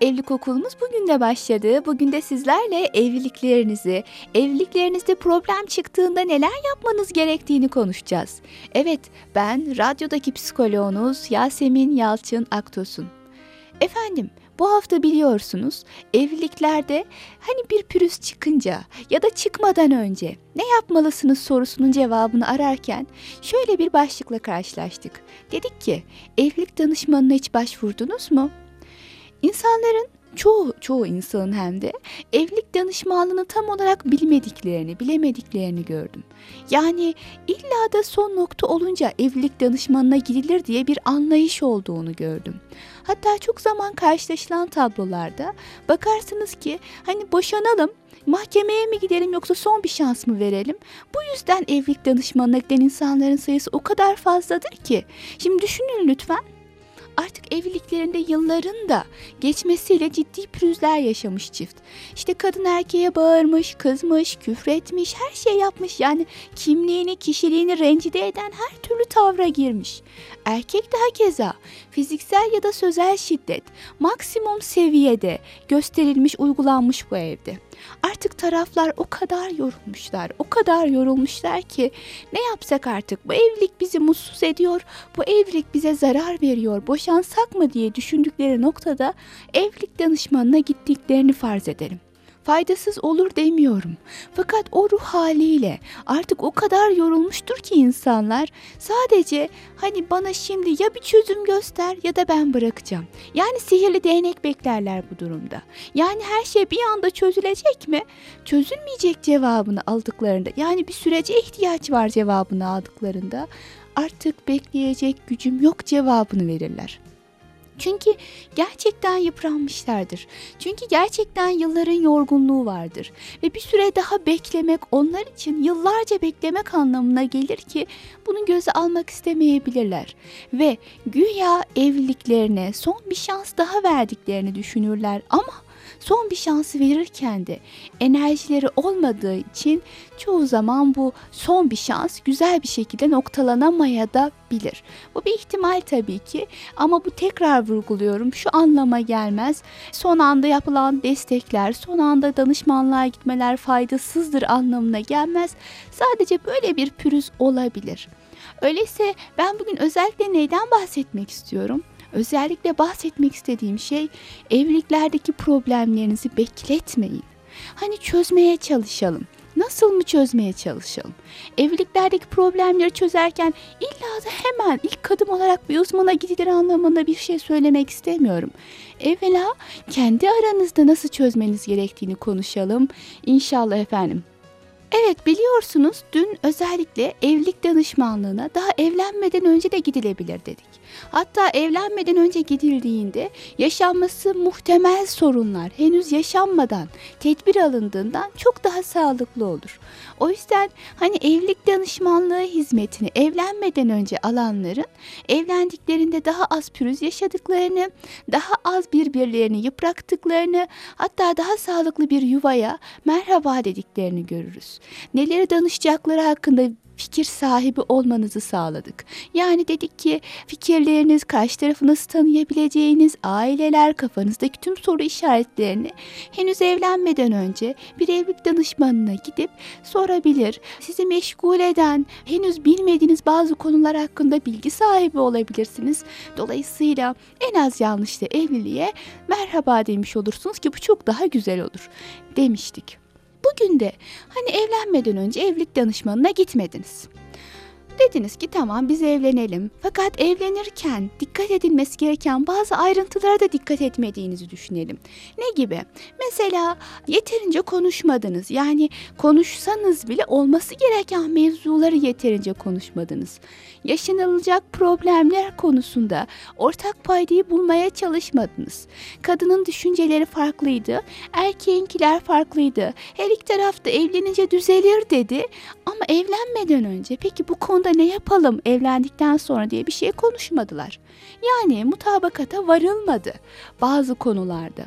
Evlilik okulumuz bugün de başladı. Bugün de sizlerle evliliklerinizi, evliliklerinizde problem çıktığında neler yapmanız gerektiğini konuşacağız. Evet, ben radyodaki psikoloğunuz Yasemin Yalçın Aktos'un. Efendim, bu hafta biliyorsunuz evliliklerde hani bir pürüz çıkınca ya da çıkmadan önce ne yapmalısınız sorusunun cevabını ararken şöyle bir başlıkla karşılaştık. Dedik ki evlilik danışmanına hiç başvurdunuz mu? İnsanların çoğu çoğu insanın hem de evlilik danışmanlığını tam olarak bilmediklerini, bilemediklerini gördüm. Yani illa da son nokta olunca evlilik danışmanına gidilir diye bir anlayış olduğunu gördüm. Hatta çok zaman karşılaşılan tablolarda bakarsınız ki hani boşanalım mahkemeye mi gidelim yoksa son bir şans mı verelim? Bu yüzden evlilik danışmanına giden insanların sayısı o kadar fazladır ki. Şimdi düşünün lütfen artık evliliklerinde yılların da geçmesiyle ciddi pürüzler yaşamış çift. İşte kadın erkeğe bağırmış, kızmış, küfretmiş, her şey yapmış. Yani kimliğini, kişiliğini rencide eden her türlü tavra girmiş. Erkek daha keza fiziksel ya da sözel şiddet maksimum seviyede gösterilmiş, uygulanmış bu evde. Artık taraflar o kadar yorulmuşlar, o kadar yorulmuşlar ki ne yapsak artık? Bu evlilik bizi mutsuz ediyor, bu evlilik bize zarar veriyor, boşansak mı diye düşündükleri noktada evlilik danışmanına gittiklerini farz edelim faydasız olur demiyorum. Fakat o ruh haliyle artık o kadar yorulmuştur ki insanlar sadece hani bana şimdi ya bir çözüm göster ya da ben bırakacağım. Yani sihirli değnek beklerler bu durumda. Yani her şey bir anda çözülecek mi? Çözülmeyecek cevabını aldıklarında yani bir sürece ihtiyaç var cevabını aldıklarında artık bekleyecek gücüm yok cevabını verirler. Çünkü gerçekten yıpranmışlardır. Çünkü gerçekten yılların yorgunluğu vardır. Ve bir süre daha beklemek onlar için yıllarca beklemek anlamına gelir ki bunu göze almak istemeyebilirler. Ve güya evliliklerine son bir şans daha verdiklerini düşünürler ama son bir şansı verirken de enerjileri olmadığı için çoğu zaman bu son bir şans güzel bir şekilde noktalanamaya da bilir. Bu bir ihtimal tabii ki ama bu tekrar vurguluyorum şu anlama gelmez. Son anda yapılan destekler, son anda danışmanlığa gitmeler faydasızdır anlamına gelmez. Sadece böyle bir pürüz olabilir. Öyleyse ben bugün özellikle neyden bahsetmek istiyorum? Özellikle bahsetmek istediğim şey evliliklerdeki problemlerinizi bekletmeyin. Hani çözmeye çalışalım. Nasıl mı çözmeye çalışalım? Evliliklerdeki problemleri çözerken illa da hemen ilk adım olarak bir uzmana gidilir anlamında bir şey söylemek istemiyorum. Evvela kendi aranızda nasıl çözmeniz gerektiğini konuşalım. İnşallah efendim. Evet biliyorsunuz dün özellikle evlilik danışmanlığına daha evlenmeden önce de gidilebilir dedik. Hatta evlenmeden önce gidildiğinde yaşanması muhtemel sorunlar henüz yaşanmadan tedbir alındığından çok daha sağlıklı olur. O yüzden hani evlilik danışmanlığı hizmetini evlenmeden önce alanların evlendiklerinde daha az pürüz yaşadıklarını, daha az birbirlerini yıprattıklarını, hatta daha sağlıklı bir yuvaya merhaba dediklerini görürüz. Neleri danışacakları hakkında fikir sahibi olmanızı sağladık. Yani dedik ki fikirleriniz, karşı tarafı nasıl tanıyabileceğiniz, aileler, kafanızdaki tüm soru işaretlerini henüz evlenmeden önce bir evlilik danışmanına gidip sorabilir. Sizi meşgul eden, henüz bilmediğiniz bazı konular hakkında bilgi sahibi olabilirsiniz. Dolayısıyla en az yanlışla evliliğe merhaba demiş olursunuz ki bu çok daha güzel olur demiştik. Bugün de hani evlenmeden önce evlilik danışmanına gitmediniz. Dediniz ki tamam biz evlenelim. Fakat evlenirken dikkat edilmesi gereken bazı ayrıntılara da dikkat etmediğinizi düşünelim. Ne gibi? Mesela yeterince konuşmadınız. Yani konuşsanız bile olması gereken mevzuları yeterince konuşmadınız. Yaşanılacak problemler konusunda ortak paydayı bulmaya çalışmadınız. Kadının düşünceleri farklıydı, erkeğinkiler farklıydı. Her iki taraf da evlenince düzelir dedi ama evlenmeden önce peki bu konuda ne yapalım evlendikten sonra diye bir şey konuşmadılar. Yani mutabakata varılmadı bazı konularda.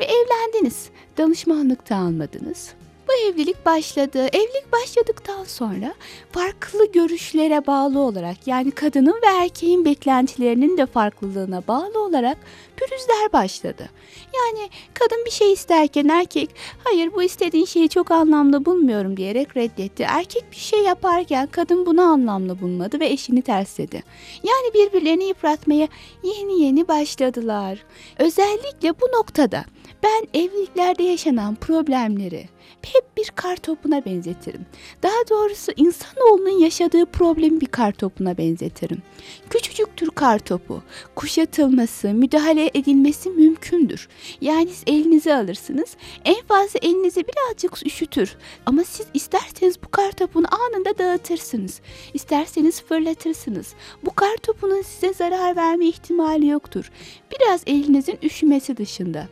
Ve evlendiniz, danışmanlık da almadınız. Bu evlilik başladı. Evlilik başladıktan sonra farklı görüşlere bağlı olarak yani kadının ve erkeğin beklentilerinin de farklılığına bağlı olarak pürüzler başladı. Yani kadın bir şey isterken erkek hayır bu istediğin şeyi çok anlamlı bulmuyorum diyerek reddetti. Erkek bir şey yaparken kadın bunu anlamlı bulmadı ve eşini tersledi. Yani birbirlerini yıpratmaya yeni yeni başladılar. Özellikle bu noktada ben evliliklerde yaşanan problemleri hep bir kar topuna benzetirim. Daha doğrusu insanoğlunun yaşadığı problemi bir kar topuna benzetirim. Küçücüktür kar topu. Kuşatılması, müdahale edilmesi mümkündür. Yani siz elinize alırsınız. En fazla elinizi birazcık üşütür. Ama siz isterseniz bu kar topunu anında dağıtırsınız. İsterseniz fırlatırsınız. Bu kar topunun size zarar verme ihtimali yoktur. Biraz elinizin üşümesi dışında.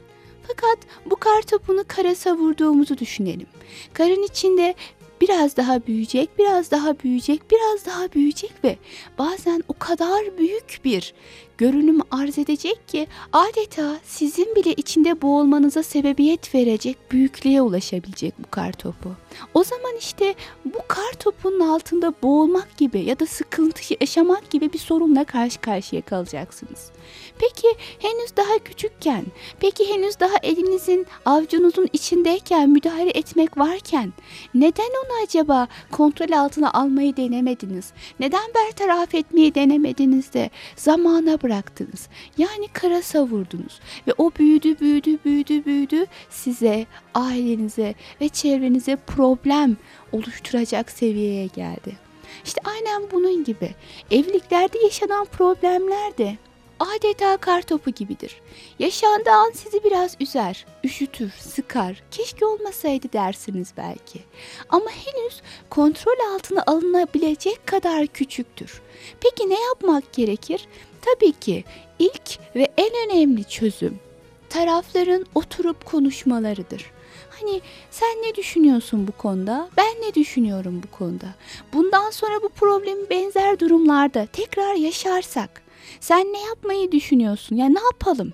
Fakat bu kar topunu kara savurduğumuzu düşünelim. Karın içinde biraz daha büyüyecek, biraz daha büyüyecek, biraz daha büyüyecek ve bazen o kadar büyük bir görünüm arz edecek ki adeta sizin bile içinde boğulmanıza sebebiyet verecek büyüklüğe ulaşabilecek bu kar topu. O zaman işte bu kar topunun altında boğulmak gibi ya da sıkıntı yaşamak gibi bir sorunla karşı karşıya kalacaksınız. Peki henüz daha küçükken, peki henüz daha elinizin avucunuzun içindeyken müdahale etmek varken neden onu acaba kontrol altına almayı denemediniz? Neden bertaraf etmeyi denemediniz de zamana bıraktınız? Yani kara savurdunuz ve o büyüdü büyüdü büyüdü büyüdü size, ailenize ve çevrenize problem oluşturacak seviyeye geldi. İşte aynen bunun gibi evliliklerde yaşanan problemler de adeta kar topu gibidir. Yaşandığı an sizi biraz üzer, üşütür, sıkar. Keşke olmasaydı dersiniz belki. Ama henüz kontrol altına alınabilecek kadar küçüktür. Peki ne yapmak gerekir? Tabii ki ilk ve en önemli çözüm tarafların oturup konuşmalarıdır. Hani sen ne düşünüyorsun bu konuda? Ben ne düşünüyorum bu konuda? Bundan sonra bu problemi benzer durumlarda tekrar yaşarsak sen ne yapmayı düşünüyorsun? Ya ne yapalım?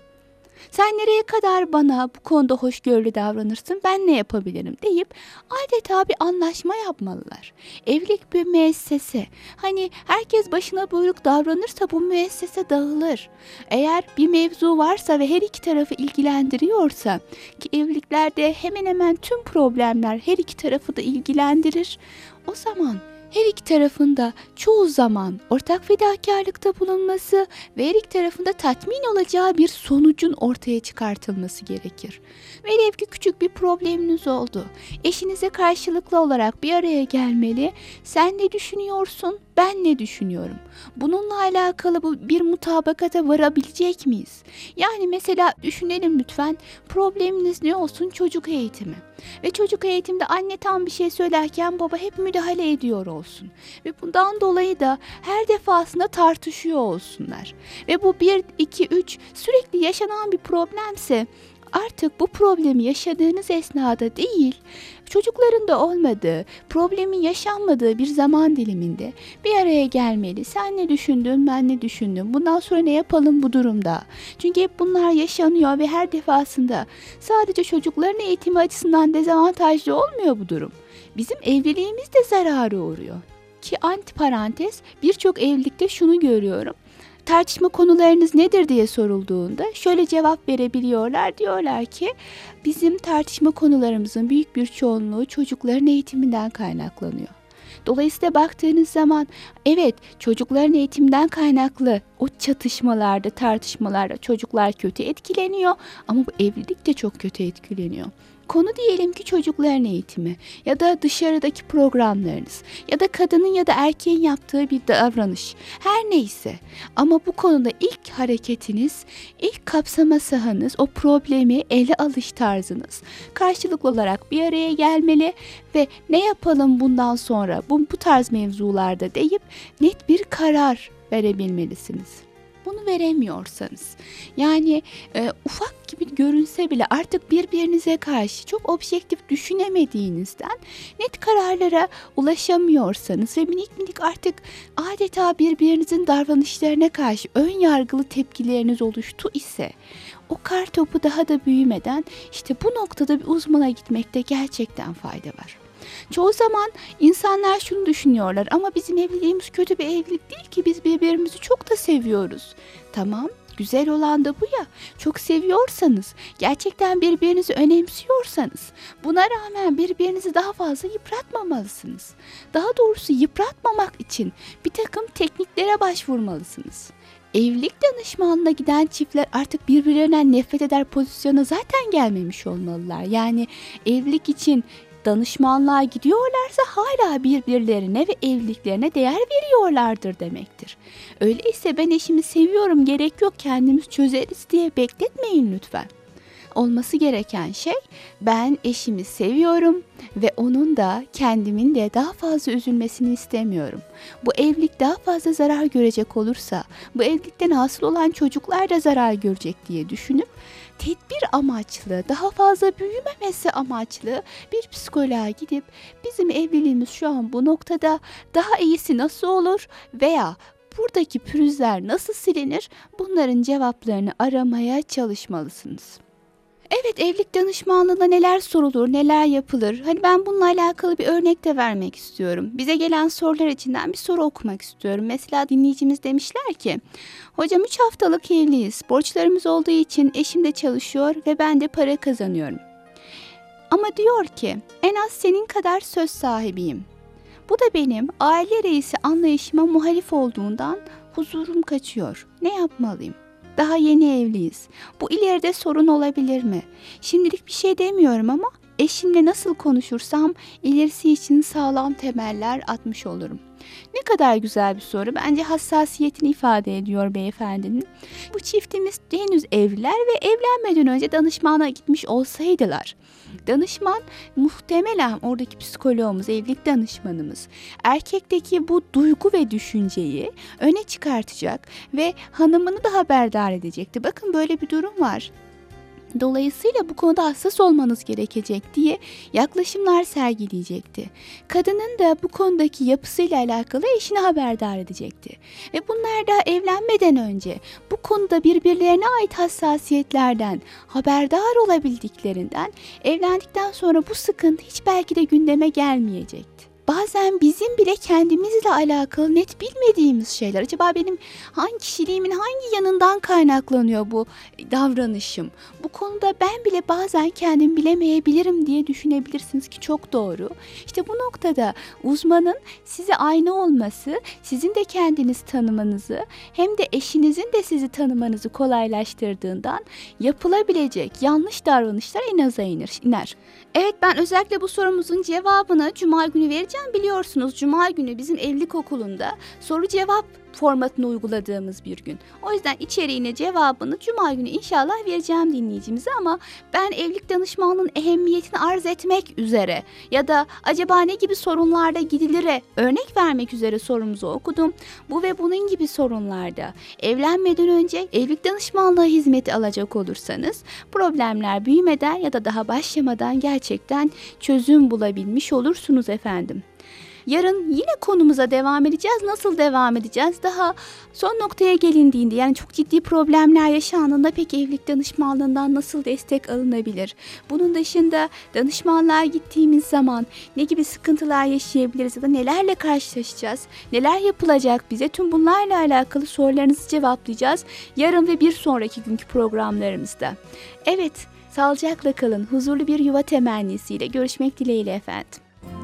Sen nereye kadar bana bu konuda hoşgörülü davranırsın ben ne yapabilirim deyip adeta bir anlaşma yapmalılar. Evlilik bir müessese. Hani herkes başına buyruk davranırsa bu müessese dağılır. Eğer bir mevzu varsa ve her iki tarafı ilgilendiriyorsa ki evliliklerde hemen hemen tüm problemler her iki tarafı da ilgilendirir. O zaman her iki tarafında çoğu zaman ortak fedakarlıkta bulunması ve her iki tarafında tatmin olacağı bir sonucun ortaya çıkartılması gerekir. Velev ki küçük bir probleminiz oldu. Eşinize karşılıklı olarak bir araya gelmeli. Sen ne düşünüyorsun? Ben ne düşünüyorum? Bununla alakalı bir mutabakata varabilecek miyiz? Yani mesela düşünelim lütfen probleminiz ne olsun çocuk eğitimi. Ve çocuk eğitimde anne tam bir şey söylerken baba hep müdahale ediyor olsun. Ve bundan dolayı da her defasında tartışıyor olsunlar. Ve bu 1, 2, 3 sürekli yaşanan bir problemse artık bu problemi yaşadığınız esnada değil, çocukların da olmadığı, problemin yaşanmadığı bir zaman diliminde bir araya gelmeli. Sen ne düşündün, ben ne düşündüm, bundan sonra ne yapalım bu durumda? Çünkü hep bunlar yaşanıyor ve her defasında sadece çocukların eğitimi açısından dezavantajlı olmuyor bu durum. Bizim evliliğimiz de zararı uğruyor. Ki anti parantez birçok evlilikte şunu görüyorum tartışma konularınız nedir diye sorulduğunda şöyle cevap verebiliyorlar. Diyorlar ki bizim tartışma konularımızın büyük bir çoğunluğu çocukların eğitiminden kaynaklanıyor. Dolayısıyla baktığınız zaman evet çocukların eğitimden kaynaklı o çatışmalarda, tartışmalarda çocuklar kötü etkileniyor ama bu evlilik de çok kötü etkileniyor. Konu diyelim ki çocukların eğitimi ya da dışarıdaki programlarınız ya da kadının ya da erkeğin yaptığı bir davranış her neyse. Ama bu konuda ilk hareketiniz, ilk kapsama sahanız, o problemi ele alış tarzınız. Karşılıklı olarak bir araya gelmeli ve ne yapalım bundan sonra bu, bu tarz mevzularda? deyip net bir karar verebilmelisiniz. Bunu veremiyorsanız yani e, ufak gibi görünse bile artık birbirinize karşı çok objektif düşünemediğinizden net kararlara ulaşamıyorsanız ve minik minik artık adeta birbirinizin davranışlarına karşı ön yargılı tepkileriniz oluştu ise o kar topu daha da büyümeden işte bu noktada bir uzmana gitmekte gerçekten fayda var. Çoğu zaman insanlar şunu düşünüyorlar ama bizim evliliğimiz kötü bir evlilik değil ki biz birbirimizi çok da seviyoruz. Tamam Güzel olan da bu ya. Çok seviyorsanız, gerçekten birbirinizi önemsiyorsanız, buna rağmen birbirinizi daha fazla yıpratmamalısınız. Daha doğrusu yıpratmamak için bir takım tekniklere başvurmalısınız. Evlilik danışmanlığına giden çiftler artık birbirlerinden nefret eder pozisyona zaten gelmemiş olmalılar. Yani evlilik için danışmanlığa gidiyorlarsa hala birbirlerine ve evliliklerine değer veriyorlardır demektir. Öyleyse ben eşimi seviyorum gerek yok kendimiz çözeriz diye bekletmeyin lütfen. Olması gereken şey ben eşimi seviyorum ve onun da kendimin de daha fazla üzülmesini istemiyorum. Bu evlilik daha fazla zarar görecek olursa bu evlilikten hasıl olan çocuklar da zarar görecek diye düşünüp tedbir amaçlı, daha fazla büyümemesi amaçlı bir psikoloğa gidip bizim evliliğimiz şu an bu noktada daha iyisi nasıl olur veya buradaki pürüzler nasıl silinir bunların cevaplarını aramaya çalışmalısınız. Evet evlilik danışmanlığında neler sorulur, neler yapılır? Hani ben bununla alakalı bir örnek de vermek istiyorum. Bize gelen sorular içinden bir soru okumak istiyorum. Mesela dinleyicimiz demişler ki, hocam 3 haftalık evliyiz. Borçlarımız olduğu için eşim de çalışıyor ve ben de para kazanıyorum. Ama diyor ki, en az senin kadar söz sahibiyim. Bu da benim aile reisi anlayışıma muhalif olduğundan huzurum kaçıyor. Ne yapmalıyım? Daha yeni evliyiz. Bu ileride sorun olabilir mi? Şimdilik bir şey demiyorum ama eşimle nasıl konuşursam ilerisi için sağlam temeller atmış olurum. Ne kadar güzel bir soru. Bence hassasiyetini ifade ediyor beyefendinin. Bu çiftimiz henüz evliler ve evlenmeden önce danışmana gitmiş olsaydılar. Danışman muhtemelen oradaki psikoloğumuz, evlilik danışmanımız erkekteki bu duygu ve düşünceyi öne çıkartacak ve hanımını da haberdar edecekti. Bakın böyle bir durum var. Dolayısıyla bu konuda hassas olmanız gerekecek diye yaklaşımlar sergileyecekti. Kadının da bu konudaki yapısıyla alakalı eşini haberdar edecekti. Ve bunlar da evlenmeden önce bu konuda birbirlerine ait hassasiyetlerden haberdar olabildiklerinden evlendikten sonra bu sıkıntı hiç belki de gündeme gelmeyecekti bazen bizim bile kendimizle alakalı net bilmediğimiz şeyler. Acaba benim hangi kişiliğimin hangi yanından kaynaklanıyor bu davranışım? Bu konuda ben bile bazen kendim bilemeyebilirim diye düşünebilirsiniz ki çok doğru. İşte bu noktada uzmanın size aynı olması, sizin de kendiniz tanımanızı hem de eşinizin de sizi tanımanızı kolaylaştırdığından yapılabilecek yanlış davranışlar en aza iner. Evet ben özellikle bu sorumuzun cevabını cuma günü vereceğim. Biliyorsunuz cuma günü bizim evlilik okulunda soru cevap formatını uyguladığımız bir gün. O yüzden içeriğine cevabını cuma günü inşallah vereceğim dinleyicimize ama ben evlilik danışmanlığının ehemmiyetini arz etmek üzere ya da acaba ne gibi sorunlarda gidilire örnek vermek üzere sorumuzu okudum. Bu ve bunun gibi sorunlarda evlenmeden önce evlilik danışmanlığı hizmeti alacak olursanız problemler büyümeden ya da daha başlamadan gerçekten çözüm bulabilmiş olursunuz efendim. Yarın yine konumuza devam edeceğiz. Nasıl devam edeceğiz? Daha son noktaya gelindiğinde yani çok ciddi problemler yaşandığında peki evlilik danışmanlığından nasıl destek alınabilir? Bunun dışında danışmanlığa gittiğimiz zaman ne gibi sıkıntılar yaşayabiliriz ya da nelerle karşılaşacağız? Neler yapılacak bize? Tüm bunlarla alakalı sorularınızı cevaplayacağız. Yarın ve bir sonraki günkü programlarımızda. Evet, sağlıcakla kalın. Huzurlu bir yuva temennisiyle görüşmek dileğiyle efendim.